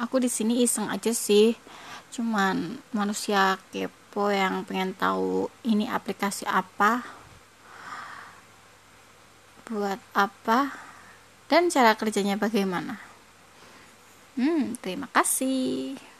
aku di sini iseng aja sih. Cuman manusia kepo yang pengen tahu ini aplikasi apa buat apa dan cara kerjanya bagaimana. Hmm terima kasih.